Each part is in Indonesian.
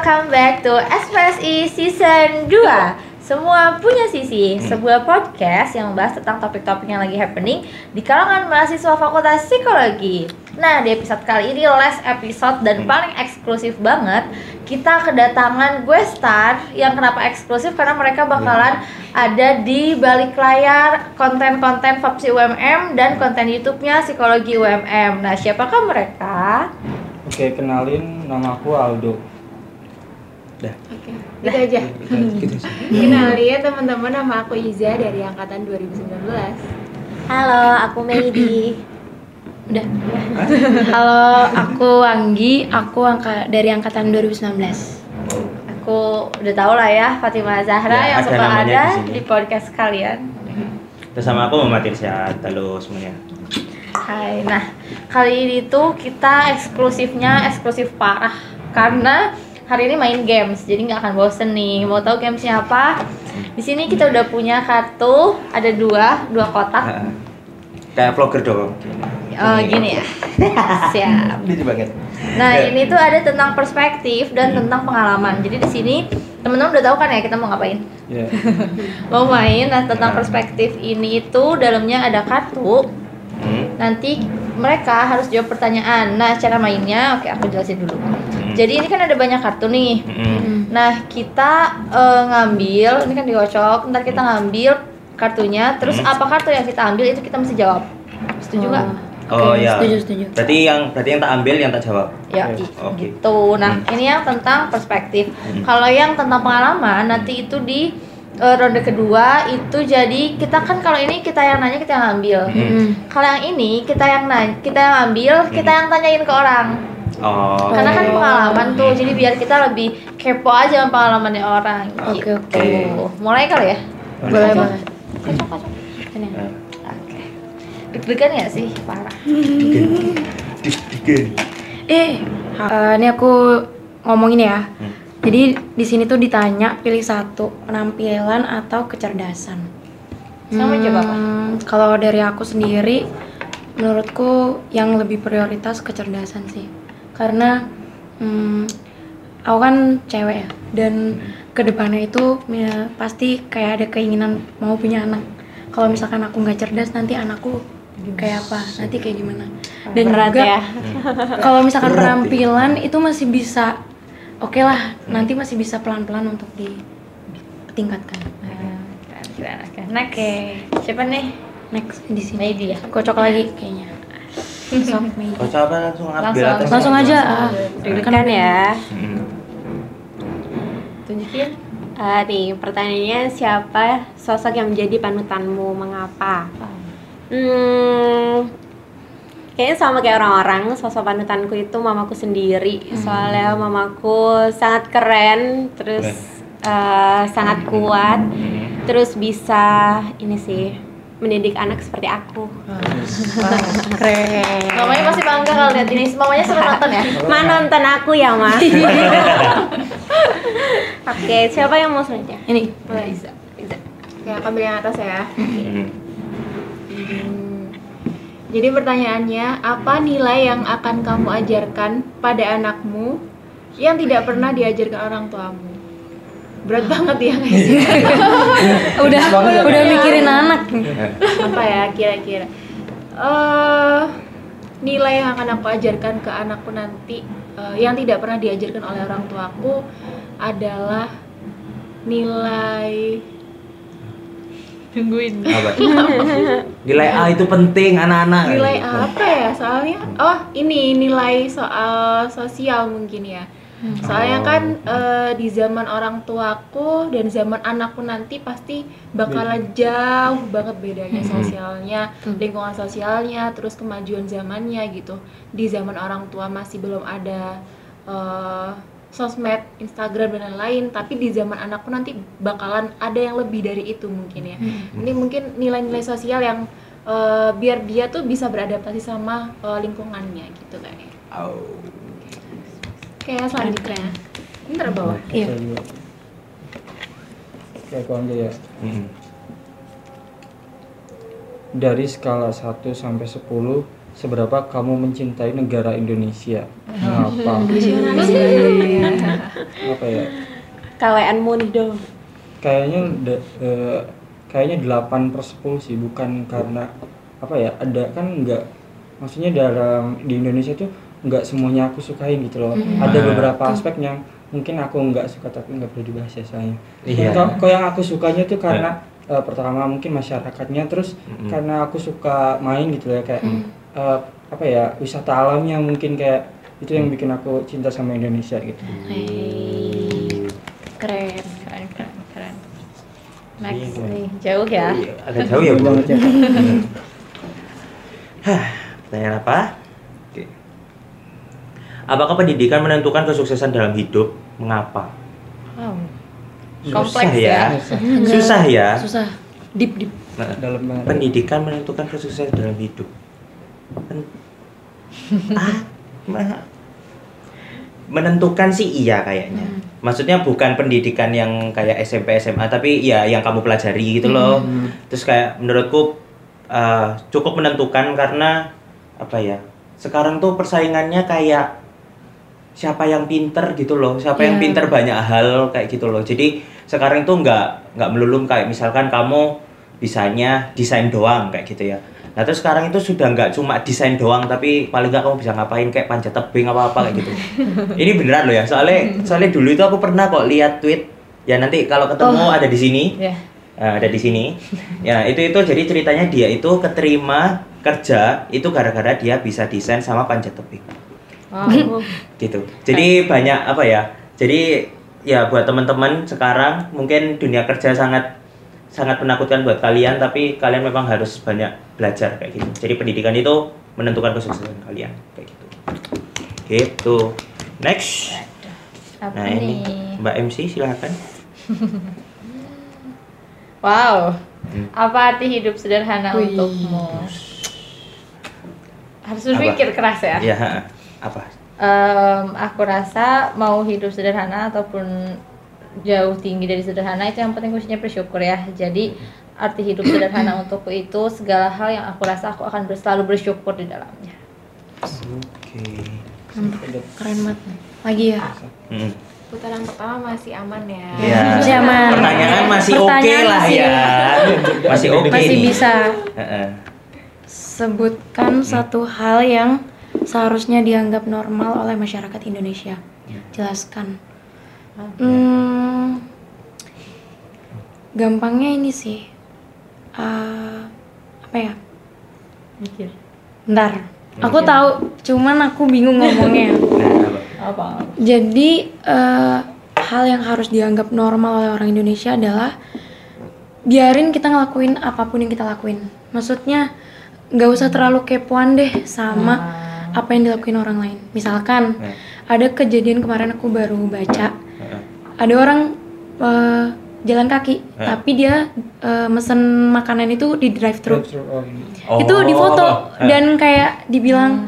welcome back to SPSI Season 2 Semua punya sisi, sebuah podcast yang membahas tentang topik-topik yang lagi happening di kalangan mahasiswa Fakultas Psikologi. Nah, di episode kali ini last episode dan paling eksklusif banget Kita kedatangan gue Star yang kenapa eksklusif? Karena mereka bakalan ada di balik layar konten-konten FAPSI UMM dan konten YouTube-nya Psikologi UMM Nah, siapakah mereka? Oke, kenalin nama aku Aldo. Dah. Oke, gitu aja. Gitu sih. Kenalin teman-teman nama aku Iza dari angkatan 2019. Halo, aku Meidi. Udah. Halo, aku Anggi, aku angka dari angkatan 2019. Aku udah tau lah ya Fatimah Zahra Ya, yang suka ada di di podcast kalian. Bersama aku Muhammad Irsyad, halo semuanya Hai. Nah, kali ini tuh kita eksklusifnya eksklusif parah karena hari ini main games, jadi nggak akan bosen nih. Mau tahu gamesnya apa? Di sini kita udah punya kartu, ada dua, dua kotak. Kayak vlogger dong Oh, gini ya. Siap. Lucu banget Nah, Ya. ini tuh ada tentang perspektif dan tentang pengalaman. Jadi di sini teman-teman udah tahu kan ya kita mau ngapain? Ya. Mau main. Nah, tentang perspektif ini itu dalamnya ada kartu. Hmm. Nanti mereka harus jawab pertanyaan. Nah, cara mainnya oke aku jelasin dulu. Jadi ini kan ada banyak kartu nih. Hmm. Nah, kita eh, ngambil, ini kan dikocok, ntar kita ngambil kartunya, terus Hmm. apa kartu yang kita ambil itu kita mesti jawab. Setuju nggak? Oh Oke, ya setuju, setuju. Berarti yang berarti yang tak ambil yang tak jawab Ya, Oke. Oke. gitu. Nah, ini yang tentang perspektif. Hmm. Kalau yang tentang pengalaman nanti itu di eh, ronde kedua itu jadi kita kan kalau ini kita yang nanya kita yang ambil. Hmm. Kalau yang ini kita yang nanya, kita yang ambil, kita yang tanyain ke orang. Oh Karena kan pengalaman tuh, jadi biar kita lebih kepo aja sama pengalamannya orang. Oke, gitu. oke. Mulai kali ya? Boleh banget. Kocok, kocok. Sini. Eh, Oke. Deg-degan ya sih? Parah. Eh, eh, ini aku ngomongin ya. Hmm. Jadi di sini tuh ditanya pilih satu penampilan atau kecerdasan. Coba apa? Hmm, Kalau dari aku sendiri, menurutku yang lebih prioritas kecerdasan sih. Karena hmm, aku kan cewek ya, dan ke depannya itu ya, pasti kayak ada keinginan mau punya anak. Kalau misalkan aku nggak cerdas, nanti anakku kayak apa? Nanti kayak gimana? Dan Berat juga ya. kalau misalkan penampilan itu masih bisa, oke lah, nanti masih bisa pelan-pelan untuk ditingkatkan. Nah. Oke, Siapa nih? next di sini. Maybe ya. Kocok lagi kayaknya. Kocok apa langsung ambil Langsung. atas Langsung aja. ah. Deg-degan ya. Hmm. Tunjukin. Eh, nih pertanyaannya siapa sosok yang menjadi panutanmu? Mengapa? Hmm, kayaknya sama kayak orang-orang. Sosok panutanku itu mamaku sendiri. Soalnya mamaku sangat keren, terus eh, sangat kuat, terus bisa ini sih mendidik anak seperti aku. Keren. Mamanya pasti bangga kalau lihat ini. Mamanya suruh nonton ya. Ma nonton aku ya, Ma. Oke, siapa yang mau selanjutnya? Ini. Boleh aku ambil yang atas ya. Hmm. Hmm. Jadi pertanyaannya, apa nilai yang akan kamu ajarkan pada anakmu yang tidak pernah diajarkan orang tuamu? Berat banget ya guys. Udah udah mikirin anak. apa ya kira-kira? Eh, nilai yang akan aku ajarkan ke anakku nanti eh, yang tidak pernah diajarkan oleh orang tuaku adalah nilai Tungguin. Apa? Nilai A itu penting anak-anak nilai apa ya soalnya oh ini nilai soal sosial mungkin ya soalnya Oh. kan eh, di zaman orang tuaku dan zaman anakku nanti pasti bakalan jauh banget bedanya sosialnya lingkungan sosialnya terus kemajuan zamannya gitu. Di zaman orang tua masih belum ada eh, sosmed Instagram dan lain-lain. Tapi di zaman anakku nanti bakalan ada yang lebih dari itu mungkin ya. Ini mungkin nilai-nilai sosial yang eh, biar dia tuh bisa beradaptasi sama eh, lingkungannya gitu kayaknya Au. Kayak selanjutnya ini terbawah Iya. Saya juga. Oke, aku ambil ya. Hmm. Dari skala 1 sampai 10, seberapa kamu mencintai negara Indonesia? Mengapa? Apa ya? KWN-mu nih dong. Kayaknya eh, kayaknya 8 per 10 sih, bukan karena apa ya? Ada kan enggak maksudnya dalam di Indonesia tuh nggak semuanya aku sukain gitu loh. Ada beberapa aspek yang mungkin aku nggak suka tapi nggak perlu dibahas ya soalnya. Iya. Kok yang aku sukanya tuh karena eh, pertama mungkin masyarakatnya terus Mm-mm. karena aku suka main gitu ya kayak eh, apa ya wisata alamnya mungkin kayak itu yang bikin aku cinta sama Indonesia gitu. Keren. Keren, keren, keren. Next Iya. nih, jauh ya. Iya, agak jauh ya, Bu. banget ya. Hah, pertanyaan apa? Apakah pendidikan menentukan kesuksesan dalam hidup? Mengapa? Wow. Susah Kompleks ya. ya. Susah ya. Susah. Deep deep. Nah, Dalam banget. pendidikan menentukan kesuksesan dalam hidup. Pen- ah, ma- menentukan sih iya kayaknya. Maksudnya bukan pendidikan yang kayak SMP SMA tapi ya yang kamu pelajari gitu loh. Terus kayak menurutku uh, cukup menentukan karena apa ya? Sekarang tuh persaingannya kayak siapa yang pinter gitu loh, siapa yang Iya. pinter banyak hal kayak gitu loh. Jadi sekarang itu nggak nggak melulu kayak misalkan kamu bisanya desain doang kayak gitu ya. Nah terus sekarang itu sudah nggak cuma desain doang tapi paling nggak kamu bisa ngapain kayak panjat tebing apa apa kayak gitu. Ini beneran loh ya soalnya soalnya dulu itu aku pernah kok lihat tweet ya nanti kalau ketemu ada di sini Ya. Nah, ada di sini. Ya, itu itu jadi ceritanya dia itu keterima kerja itu gara-gara dia bisa desain sama panjat tebing. Wow. Gitu. Jadi banyak apa ya? Jadi ya buat teman-teman sekarang mungkin dunia kerja sangat sangat menakutkan buat kalian tapi kalian memang harus banyak belajar kayak gitu. Jadi pendidikan itu menentukan kesuksesan kalian kayak gitu. Gitu. Next. Apa Nah, ini nih? Mbak MC silakan. Wow. Hmm. Apa arti hidup sederhana Wih. untukmu? Harus berpikir keras ya. Ya, apa? Em, aku rasa mau hidup sederhana ataupun jauh tinggi dari sederhana itu yang penting kuncinya bersyukur ya. Jadi arti hidup sederhana untukku itu segala hal yang aku rasa aku akan selalu bersyukur di dalamnya. Oke. Keren banget. Lagi ya. Hmm. Putaran pertama masih aman ya. Ya. Masih aman. Pertanyaan masih oke Pertanyaan lah masih- ya. Masih oke Masih nih. bisa. Heeh. Sebutkan satu hal yang seharusnya dianggap normal oleh masyarakat Indonesia. Jelaskan. Hmm, gampangnya ini sih. eh, apa ya? Mikir. Bentar. Aku tahu, cuman aku bingung ngomongnya. Nah, apa? Jadi eh, hal yang harus dianggap normal oleh orang Indonesia adalah biarin kita ngelakuin apa pun yang kita lakuin. Maksudnya nggak usah terlalu kepoan deh sama apa yang dilakuin orang lain. Misalkan Nah. ada kejadian kemarin aku baru baca, Heeh. ada orang eh, jalan kaki, Eh. tapi dia eh, mesen makanan itu di drive thru. Oh. Itu Oh. difoto Eh. dan kayak dibilang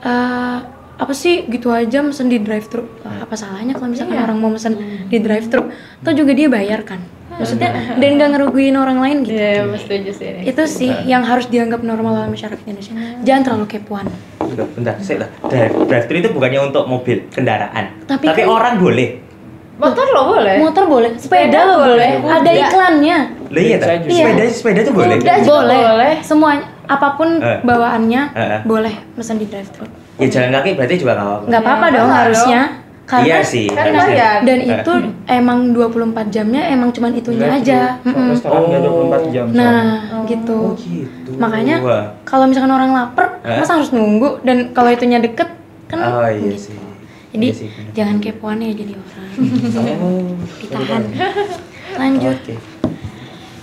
eh, apa sih gitu aja mesen di drive thru apa salahnya kalau misalkan orang mau mesen di drive thru atau juga dia bayar kan maksudnya dan nggak ngerugiin orang lain gitu Iya, setuju sih ini. itu sih yang harus dianggap normal oleh masyarakat Indonesia jangan terlalu kepoan Bentar, bentar, saya lah. Drive, drive-thru itu bukannya untuk mobil, kendaraan. Tapi Tapi, kan- orang boleh. Motor lo boleh? motor boleh sepeda Sepeda lo boleh boleh. ada Kuda. iklannya Lah iya, tak? juga. sepeda sepeda itu boleh. Juga boleh. boleh. semuanya apa pun Eh. bawaannya eh. boleh mesen di drive thru Ya jalan kaki berarti juga nggak apa-apa. nggak apa-apa dong harusnya karena Iya sih. Kan dan Eh. itu emang 24 jamnya emang cuman itunya Drive-thru. aja Kok Mm-mm. Restoran nggak 24 jam. soalnya. nah gitu Oh gitu. Makanya kalau misalkan orang lapar, Eh? masa harus nunggu dan kalau itunya deket kan Oh iya gitu. sih. Jadi Iya sih, bener. jangan kepoan ya jadi orang. Oh. Ditahan. Lanjut. Oke.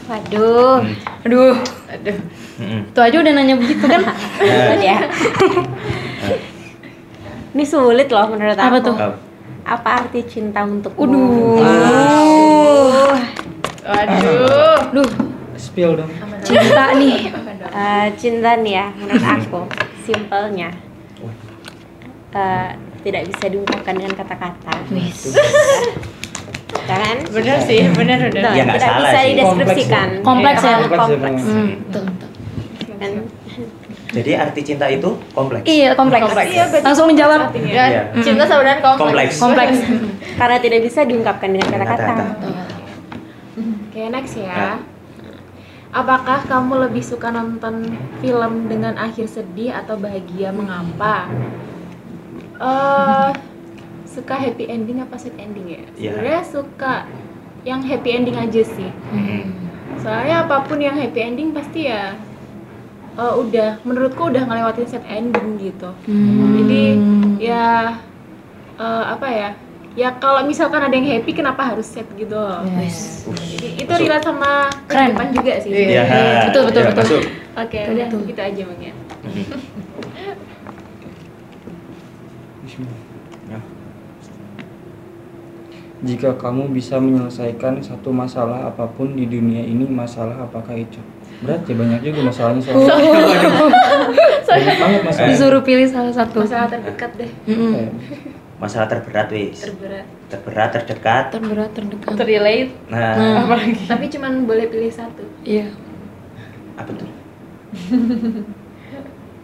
Waduh. Hmm. Aduh, Aduh. Mm-mm. itu aja udah nanya begitu kan? Ya. Ini sulit loh menurut Apa aku. tuh? Apa arti cinta untukmu? Waduh. Waduh. Duh, Spill dong. cinta nih. Eh, cinta nih ya menurut aku simpelnya eh, tidak bisa diungkapkan dengan kata-kata. Wis. Ya kan? Bener sih, bener Betul, bener. Ya, tidak salah bisa sih. dideskripsikan. Kompleks ya? Terlalu Kompleks ya, kompleks. Bang. Hmm, betul betul. Kan Jadi arti cinta itu kompleks. Iya, kompleks. Kompleks. Iya, Langsung dijawab. artinya. Ya, Iya. cinta sebenarnya kompleks. Kompleks. Kompleks. Karena tidak bisa diungkapkan dengan kata-kata. Oke, next Nah. ya. Apakah kamu lebih suka nonton film dengan akhir sedih atau bahagia? Mengapa? Eh, suka happy ending apa sad ending ya? Iya. Sebenarnya suka yang happy ending aja sih. Hmm. Soalnya apa pun yang happy ending pasti ya eh, udah menurutku udah ngelewatin sad ending gitu. Jadi ya eh, apa ya? Ya kalau misalkan ada yang happy kenapa harus sad gitu? Jadi itu relate sama Keren. kehidupan juga sih. Iya. Ya, Betul, betul, ya, betul. Oke, Betul, udah betul. gitu aja mungkin. Bismillah. Ya. Jika kamu bisa menyelesaikan satu masalah apa pun di dunia ini, masalah apakah itu? Berat ya banyak juga masalahnya soalnya. banyak banget masalahnya. Disuruh pilih salah satu. Masalah terdekat deh. Kayak, Masalah terberat wis. terberat. Terberat, terdekat. Terberat, terdekat. Terrelate Nah, apalagi. Tapi cuman boleh pilih satu. Iya. apa tuh?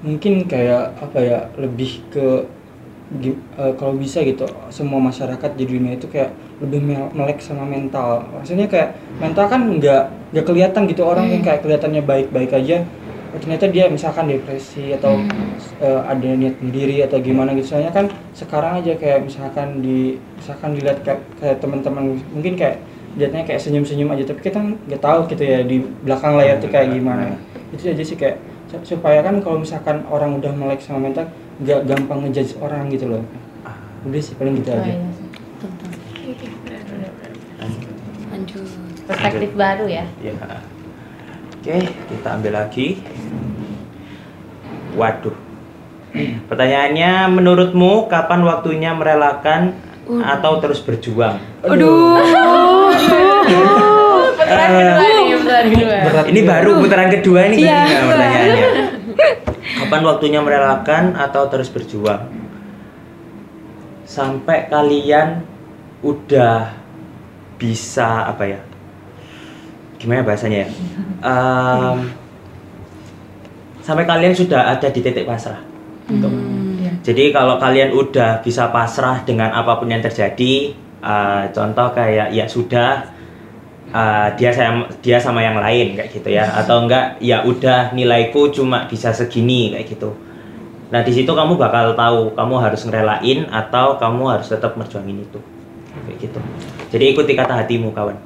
mungkin kayak apa ya lebih ke eh, kalau bisa gitu semua masyarakat di dunia itu kayak lebih mel- melek sama mental maksudnya kayak mental kan nggak nggak kelihatan gitu orang yang kayak kelihatannya baik-baik aja oh, ternyata dia misalkan depresi atau eh, ada niat sendiri atau gimana gitu. Soalnya kan sekarang aja kayak misalkan di misalkan dilihat kayak, kayak teman-teman mungkin kayak lihatnya kayak senyum-senyum aja tapi kita nggak tahu gitu ya di belakang layar tuh kayak gimana. Itu aja sih kayak su- supaya kan kalau misalkan orang udah melek sama mental nggak gampang ngejudge orang gitu loh. Udah sih paling gitu Oh, aja Lanjut. Perspektif baru ya. Ya. Oke, kita ambil lagi. Waduh. Pertanyaannya, menurutmu kapan waktunya merelakan atau terus berjuang? Aduh. Putaran kedua nih, putaran kedua. berat Ini baru putaran kedua ini Iya. kan pertanyaannya. Kapan waktunya merelakan atau terus berjuang? Sampai kalian udah bisa apa ya? Gimana bahasanya ya? Em, sampai kalian sudah ada di titik pasrah. Gitu. Jadi kalau kalian udah bisa pasrah dengan apa pun yang terjadi, eh, contoh kayak ya sudah eh, dia sama dia sama yang lain kayak gitu ya, atau enggak ya udah nilaiku cuma bisa segini kayak gitu. Nah di situ kamu bakal tahu kamu harus ngerelain atau kamu harus tetap merjuangin itu kayak gitu. Jadi ikuti kata hatimu kawan.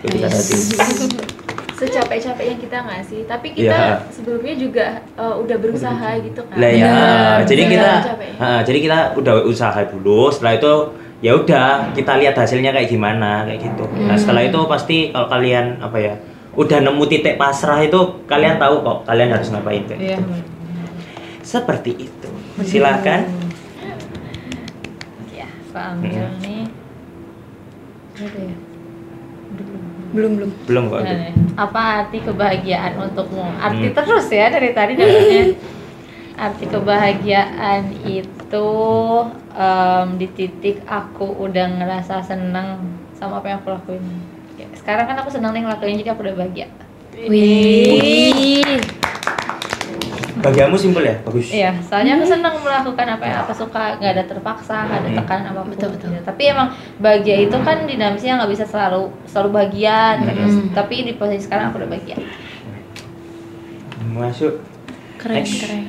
Ikuti kata hatimu. Secapek-capeknya kita nggak sih? Tapi kita Iya. sebelumnya juga eh, udah berusaha gitu kan. Lah ya, Benar, jadi kita ha, jadi kita udah usaha dulu. Setelah itu ya udah kita lihat hasilnya kayak gimana kayak gitu. Nah setelah itu pasti kalau kalian apa ya udah nemu titik pasrah itu kalian tahu kok kalian harus ngapain kayak Iya. gitu. Seperti itu. Silakan. Ya, Pak Ambil Hmm. nih. Ya. Belum, belum. Belum kok. Nah, nih. Apa arti kebahagiaan untukmu? Arti Hmm. terus ya dari tadi namanya. arti kebahagiaan itu em, di titik aku udah ngerasa seneng sama apa yang aku lakuin. Ya, sekarang kan aku seneng nih ngelakuin jadi aku udah bahagia. Wih. Bagianmu simpel ya, bagus. Iya, soalnya aku seneng melakukan apa yang aku suka, nggak ada terpaksa, nggak ada Hmm. tekanan apa pun. Betul, betul. gitu. Tapi emang bahagia itu kan dinamisnya nggak bisa selalu selalu bahagia terus. Hmm. Tapi di posisi sekarang aku udah bahagia. Masuk. Keren, Next. keren.